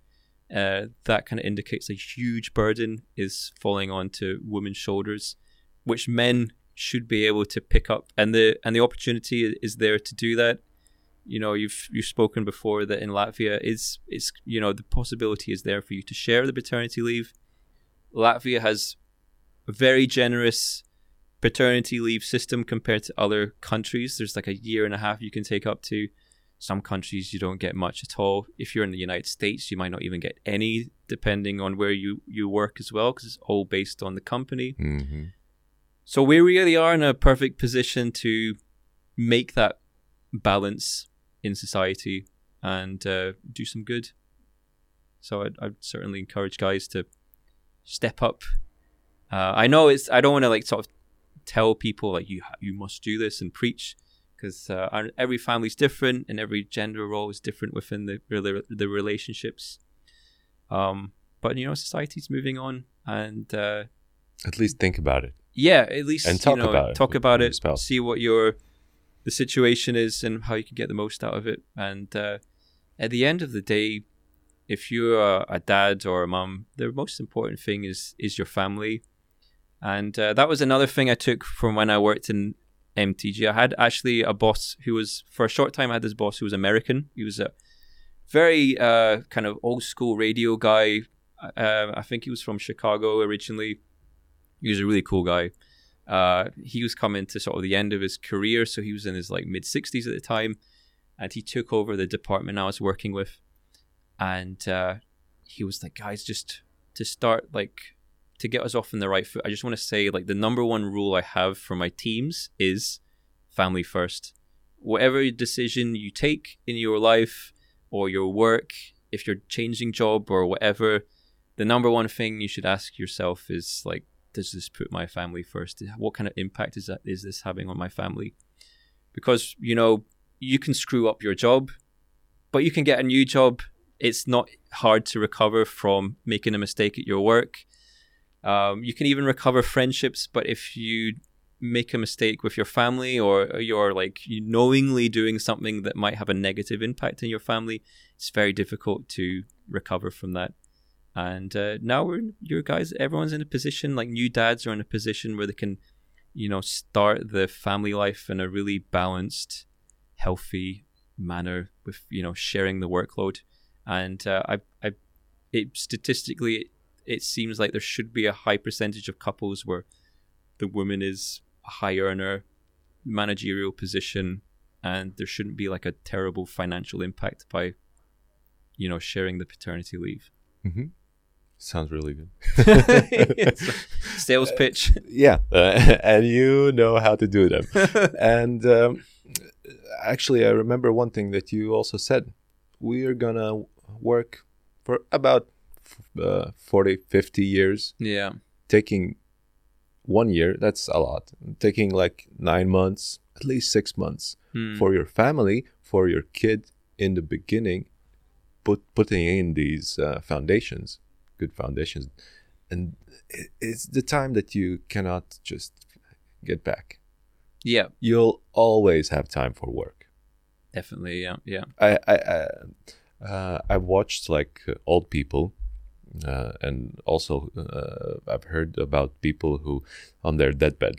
uh, that kind of indicates a huge burden is falling onto women's shoulders, which men should be able to pick up. And the, and the opportunity is there to do that you know you've you've spoken before that in Latvia is is you know the possibility is there for you to share the paternity leave. Latvia has a very generous paternity leave system compared to other countries. There's like a year and a half you can take up to. Some countries you don't get much at all. If you're in the United States, you might not even get any, depending on where you you work as well, because it's all based on the company. hmm So we really are in a perfect position to make that balance in society and uh, do some good. So I'd, I'd certainly encourage guys to step up. Uh, I know it's. I don't want to like sort of tell people like you you must do this and preach because uh, every family's different and every gender role is different within the rela- the relationships. Um, but you know, society's moving on, and uh, At least think about it. Yeah, at least And you talk know, about it talk about it, spouse. see what your the situation is and how you can get the most out of it. And uh, at the end of the day, if you're a, a dad or a mum, the most important thing is is your family. And uh, that was another thing I took from when I worked in MTG. I had actually a boss who was for a short time. I had this boss who was American. He was a very uh, kind of old school radio guy. Uh, I think he was from Chicago originally. He was a really cool guy. Uh, he was coming to sort of the end of his career, so he was in his like mid sixties at the time, and he took over the department I was working with, and uh, he was like, guys, just to start like to get us off on the right foot. I just want to say like the number one rule I have for my teams is family first. Whatever decision you take in your life or your work, if you're changing job or whatever, the number one thing you should ask yourself is like does this put my family first? What kind of impact is that is this having on my family? Because you know you can screw up your job but you can get a new job. It's not hard to recover from making a mistake at your work. Um, you can even recover friendships but if you make a mistake with your family or you're like knowingly doing something that might have a negative impact on your family it's very difficult to recover from that and uh, now we're your guys everyone's in a position like new dads are in a position where they can you know start the family life in a really balanced healthy manner with you know sharing the workload. And uh, i i it statistically it, it seems like there should be a high percentage of couples where the woman is a high earner managerial position and there shouldn't be like a terrible financial impact by you know sharing the paternity leave. Hmm Sounds really good. [laughs] Sales pitch. yeah, uh, [laughs] and you know how to do them. [laughs] and um, actually, I remember one thing that you also said. We are gonna work for about uh, 40, 50 years. Yeah. Taking one year, that's a lot. Taking like nine months, at least six months Hmm. for your family, for your kid in the beginning, put putting in these uh, foundations, good foundations, and it's the time that you cannot just get back. yeah, You'll always have time for work. definitely. Yeah, yeah. I I I, uh, I watched like uh, old people, uh, and also uh, I've heard about people who on their deathbed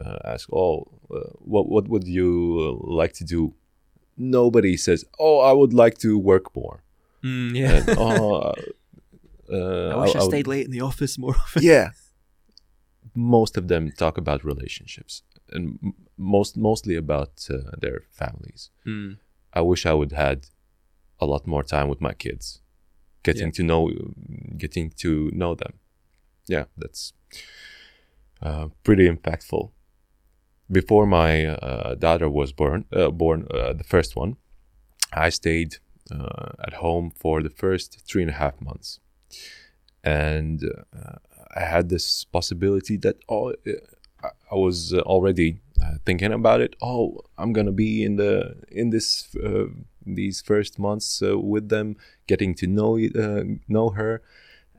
uh, ask, "Oh, uh, what what would you like to do?" Nobody says, "Oh, I would like to work more." Mm, yeah. And, [laughs] oh, uh, I wish I, would- stayed late in the office more [laughs] often. yeah most of them talk about relationships and most mostly about uh, their families Mm. i wish i would had a lot more time with my kids getting Yeah. to know getting to know them yeah that's uh, pretty impactful before my uh, daughter was born uh, born uh, the first one i stayed uh, at home for the first three and a half months and uh, I had this possibility that oh, I- was already uh, thinking about it. Oh, I'm gonna be in the in this uh, these first months uh, with them, getting to know uh, know her,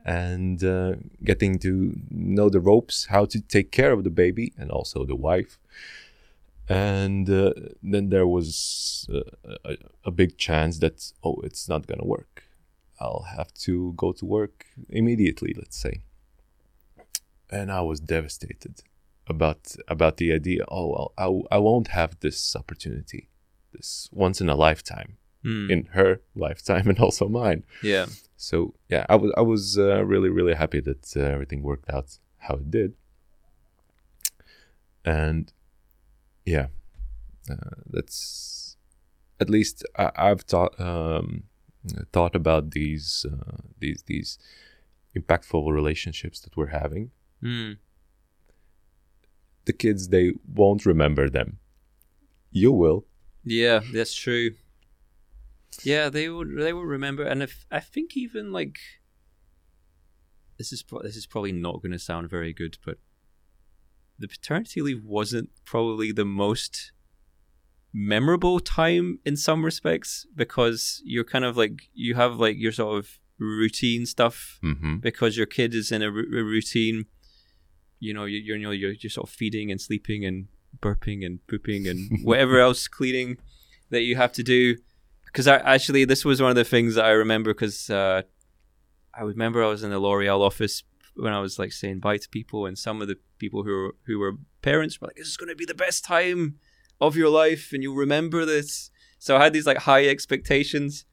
and uh, getting to know the ropes, how to take care of the baby and also the wife. And then there was a, a big chance that oh, it's not gonna work. I'll have to go to work immediately, let's say. And I was devastated about about the idea. Oh well, I, I won't have this opportunity, this once in a lifetime, Mm. in her lifetime [laughs] and also mine. Yeah. So yeah, I was I was uh, really really happy that uh, everything worked out how it did. And yeah, uh, that's at least I, I've thought um, thought about these uh, these these impactful relationships that we're having. Mm. The kids they won't remember them. You will. Yeah, that's true. Yeah, they would they will remember, and if I think even like this is pro- this is probably not going to sound very good, but the paternity leave wasn't probably the most memorable time in some respects because you're kind of like you have like your sort of routine stuff Mm-hmm. because your kid is in a, routine. You know, you, you're, you know, you're just sort of feeding and sleeping and burping and pooping and [laughs] whatever else cleaning that you have to do. Because I actually, this was one of the things that I remember because uh, I remember I was in the L'Oreal office when I was like saying bye to people, and some of the people who were, who were parents were like, "This is going to be the best time of your life, and you'll remember this." So I had these like high expectations,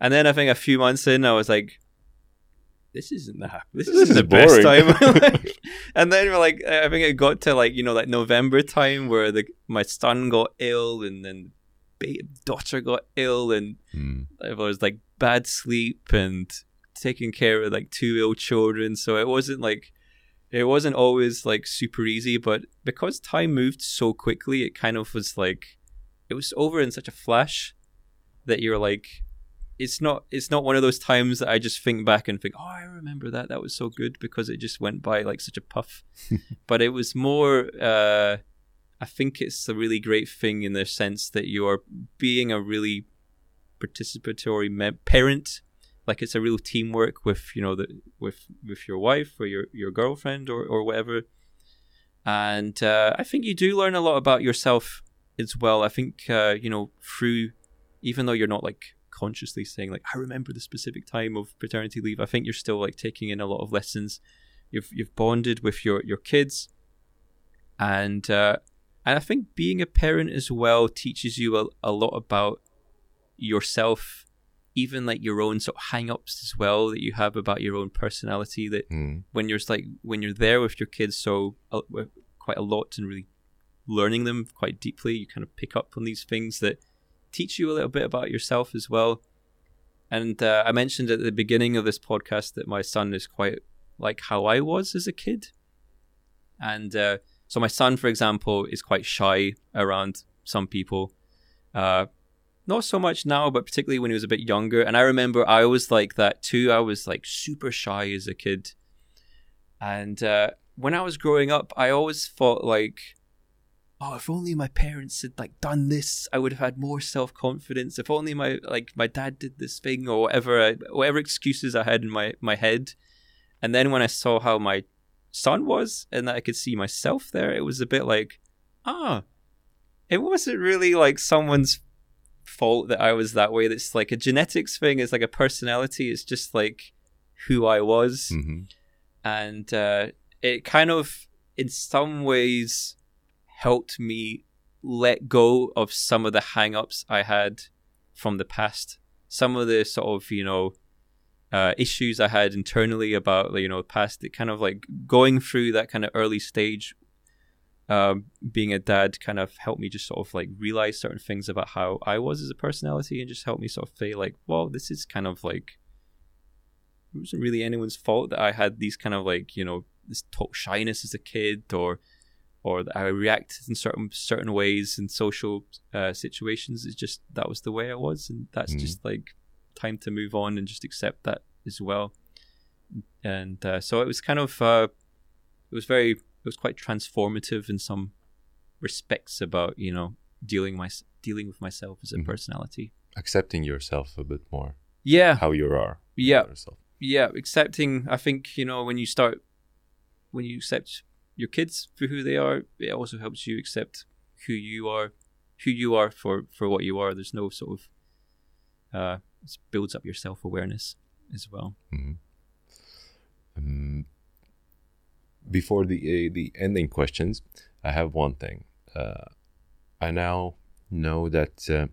and then I think a few months in, I was like, this isn't the this, This isn't is the best time of my [laughs] life. and then we're like I think it got to like you know like November time where the my son got ill and then daughter got ill and Mm. there was like bad sleep and taking care of like two ill children so it wasn't like it wasn't always like super easy but because time moved so quickly it kind of was like it was over in such a flash that you're like it's not it's not one of those times that I just think back and think, oh, I remember that that was so good because it just went by like such a puff. [laughs] but it was more. Uh, I think it's a really great thing in the sense that you are being a really participatory me- parent. Like it's a real teamwork with you know the with with your wife or your your girlfriend or or whatever. And uh, I think you do learn a lot about yourself as well. I think uh, you know through even though you're not like consciously saying like I remember the specific time of paternity leave, I think you're still like taking in a lot of lessons. You've you've bonded with your your kids, and uh, and I think being a parent as well teaches you a, a lot about yourself, even like your own sort of hang-ups as well that you have about your own personality. That Mm. when you're like when you're there with your kids so uh, quite a lot and really learning them quite deeply, you kind of pick up on these things that teach you a little bit about yourself as well. And uh, I mentioned at the beginning of this podcast that my son is quite like how I was as a kid. And uh, so my son, for example, is quite shy around some people. Uh, not so much now, but particularly when he was a bit younger. And I remember I was like that too. I was like super shy as a kid. And uh, when I was growing up, I always thought like, oh, if only my parents had like done this, I would have had more self confidence. If only my like my dad did this thing or whatever, I, whatever excuses I had in my my head. And then when I saw how my son was and that I could see myself there, it was a bit like, ah, it wasn't really like someone's fault that I was that way. That's like a genetics thing. It's like a personality. It's just like who I was hmm and uh, it kind of in some ways helped me let go of some of the hang-ups i had from the past some of the sort of you know uh, issues I had internally about you know past it kind of like going through that kind of early stage um, being a dad kind of helped me just sort of like realize certain things about how I was as a personality and just helped me sort of say like well this is kind of like it wasn't really anyone's fault that I had these kind of like you know this total shyness as a kid or or that I reacted in certain certain ways in social uh, situations. It's just that was the way I was, and that's Mhm. just like time to move on and just accept that as well. And uh, so it was kind of uh, it was very it was quite transformative in some respects about you know dealing my dealing with myself as a Mhm. personality. Accepting yourself a bit more, Yeah, how you are. Yeah. Yourself. yeah accepting i think you know when you start when you accept your kids for who they are it also helps you accept who you are who you are for for what you are there's no sort of uh it builds up your self-awareness as well Mhm. Um, before the uh, the ending questions, I have one thing. Uh, I now know that uh,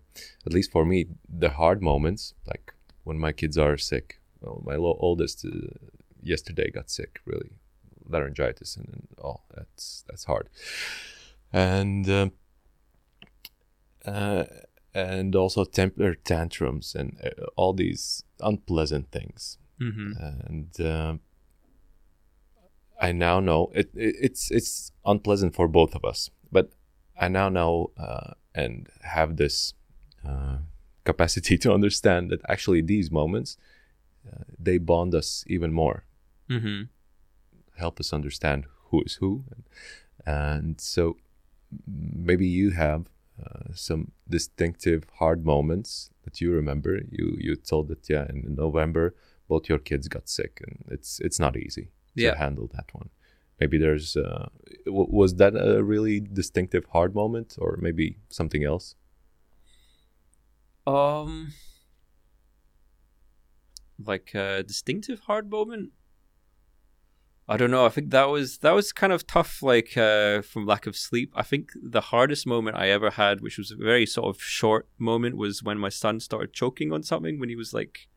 at least for me, the hard moments, like when my kids are sick. Well, my oldest uh, yesterday got sick, really laryngitis, and, and oh, that's that's hard. And um, uh, and also temper tantrums and uh, all these unpleasant things mm-hmm. and I now know it, it, it's it's unpleasant for both of us. But I now know uh, and have this uh, capacity [laughs] to understand that actually these moments uh, they bond us even more, Mm-hmm. help us understand who is who, and, so maybe you have. Uh, some distinctive hard moments that you remember. You you told that yeah in November both your kids got sick and it's it's not easy to Yeah. handle that one maybe there's uh w- was that a really distinctive hard moment or maybe something else um like a distinctive hard moment I don't know. I think that was that was kind of tough, like uh, from lack of sleep. I think the hardest moment I ever had, which was a very sort of short moment, was when my son started choking on something when he was like,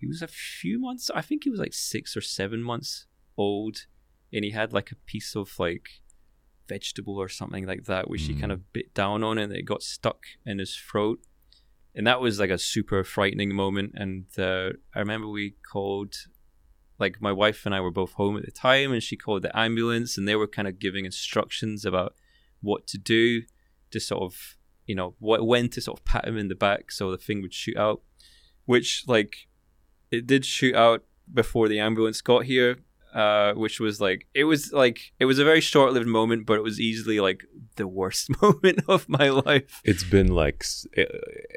he was a few months. I think he was like six or seven months old, and he had like a piece of like vegetable or something like that, which he Mm. kind of bit down on, and it got stuck in his throat. And that was like a super frightening moment. And uh, I remember we called like my wife and I were both home at the time, and she called the ambulance, and they were kind of giving instructions about what to do to sort of, you know, what when to sort of pat him in the back so the thing would shoot out, which like it did shoot out before the ambulance got here, uh, which was like it was like it was a very short-lived moment, but it was easily like the worst [laughs] moment of my life. it's been like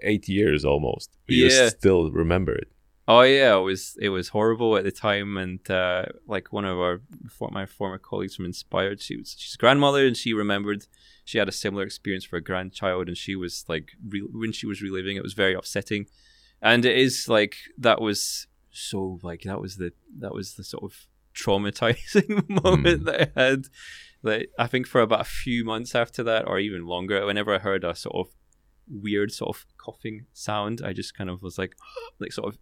eight years almost you Yeah. still remember it Oh yeah, it was it was horrible at the time, and uh, like one of our for my former colleagues from Inspired, she was she's grandmother, and she remembered she had a similar experience for a grandchild, and she was like re- when she was reliving, it was very upsetting, and it is like that was so like that was the that was the sort of traumatizing [laughs] moment Mm. that I had. Like I think for about a few months after that, or even longer, whenever I heard a sort of weird sort of coughing sound, I just kind of was like, [gasps] like sort of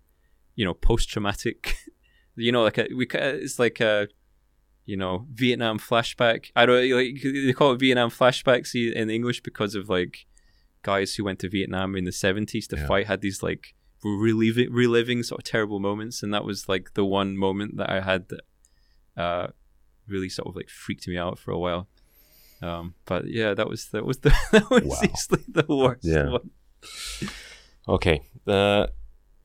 you know post traumatic [laughs] you know like a, we it's like a you know Vietnam flashback I don't like they call it Vietnam flashbacks in English because of like guys who went to Vietnam in the 70s to Yeah. fight had these like reliving reliving sort of terrible moments and that was like the one moment that I had that uh really sort of like freaked me out for a while um but yeah that was that was [laughs] the that was Wow. easily the worst Yeah. one okay uh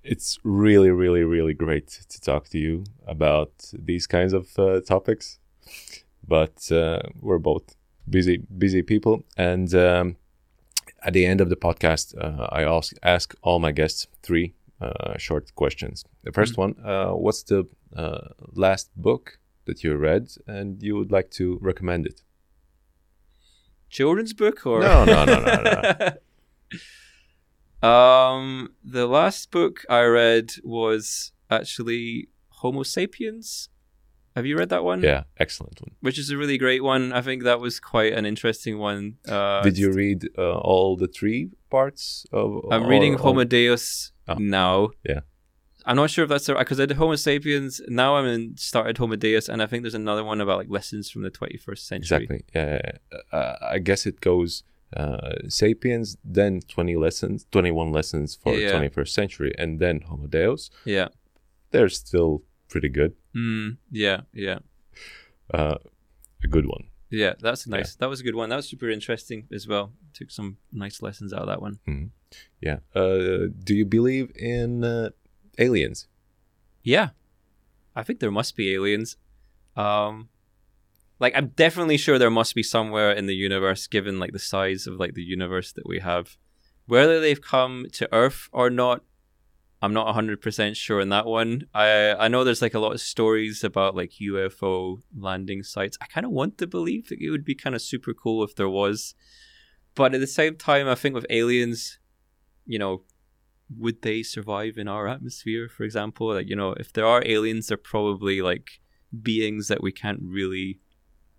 it's really really really great to talk to you about these kinds of uh, topics but uh, we're both busy busy people and um, at the end of the podcast uh, i ask ask all my guests three uh, short questions. The 1st one uh, what's the uh, last book that you read and you would like to recommend it? Children's book or? No, no, no, no, [laughs] um the last book i read was actually homo sapiens have you read that one yeah excellent one which is a really great one i think that was quite an interesting one uh did you read uh, all the three parts of i'm reading or- homo deus Oh. now Yeah. I'm not sure if that's because I did Homo sapiens. Now I'm in started Homo Deus, and I think there's another one about like lessons from the 21st century. Exactly. Uh, uh, I guess it goes uh, Sapiens, then 20 lessons, 21 lessons for Yeah. 21st century, and then Homo Deus. Yeah. They're still pretty good. Mm, yeah. Yeah. Uh, a good one. Yeah. That's nice. That was a good one. That was super interesting as well. Took some nice lessons out of that one. Yeah. Uh, do you believe in uh, aliens? Yeah. I think there must be aliens. Um like I'm definitely sure there must be somewhere in the universe given like the size of like the universe that we have. Whether they've come to Earth or not, I'm not 100% sure in that one. I I know there's like a lot of stories about like UFO landing sites. I kind of want to believe that it would be kind of super cool if there was. But at the same time, I think with aliens, you know, would they survive in our atmosphere, for example? Like, you know, if there are aliens, they're probably like beings that we can't really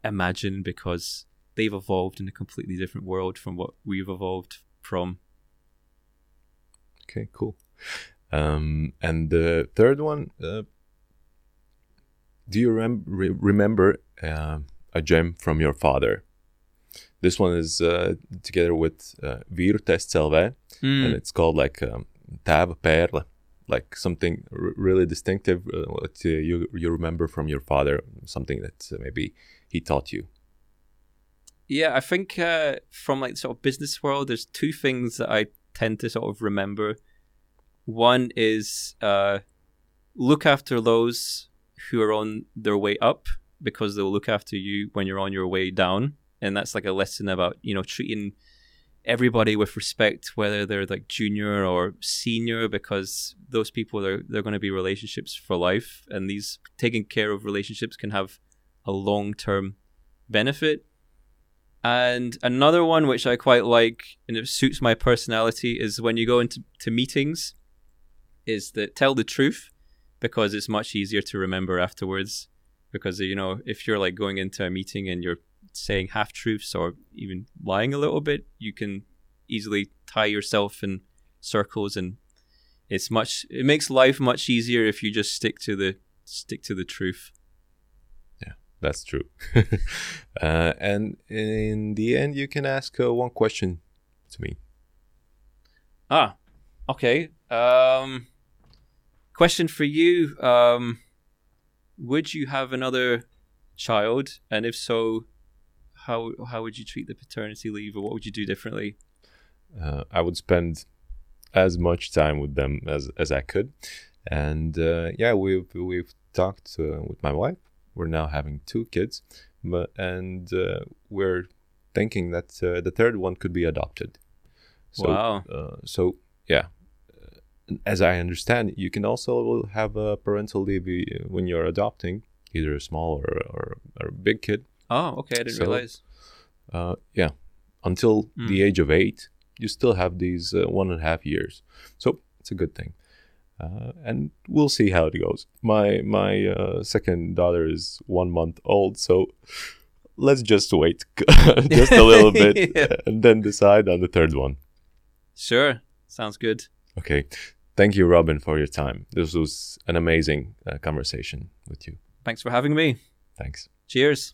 imagine because they've evolved in a completely different world from what we've evolved from. Okay, cool. Um, and the third one, uh, do you rem- re- remember uh, a gem from your father? This one is uh, together with uh, Virtes Selve, and it's called like um, Tava Perla, like something r- really distinctive. Uh, what uh, you you remember from your father, something that uh, maybe he taught you. Yeah, I think uh, from like sort of business world, there's two things that I tend to sort of remember. One is uh, look after those who are on their way up because they'll look after you when you're on your way down, and that's like a lesson about you know treating everybody with respect, whether they're like junior or senior, because those people are they're going to be relationships for life, and these taking care of relationships can have a long term benefit. And another one which I quite like and it suits my personality is when you go into to meetings, is that tell the truth because it's much easier to remember afterwards. Because you know, if you're like going into a meeting and you're saying half truths or even lying a little bit, you can easily tie yourself in circles and it's much it makes life much easier if you just stick to the stick to the truth. Yeah that's true. [laughs] uh, and in the end, you can ask uh, one question to me. Ah, okay. Um, question for you: um, Would you have another child, and if so, how how would you treat the paternity leave, or what would you do differently? Uh, I would spend as much time with them as, as I could. And uh, yeah, we've we've talked uh, with my wife. We're now having two kids, but and uh, we're thinking that uh, the third one could be adopted. So, Wow. Uh, so yeah, as I understand, you can also have a parental leave uh, when you're adopting either a small or or, or a big kid. Oh, okay. I didn't So- realize. Uh, yeah, until Mm. the age of eight, you still have these uh, one and a half years. So it's a good thing. Uh, and we'll see how it goes. My my uh, second daughter is one month old, so let's just wait [laughs] just a little bit [laughs] Yeah. and then decide on the third one. Sure. Sounds good. Okay. Thank you, Robin, for your time. This was an amazing uh, conversation with you. Thanks for having me. Thanks. Cheers.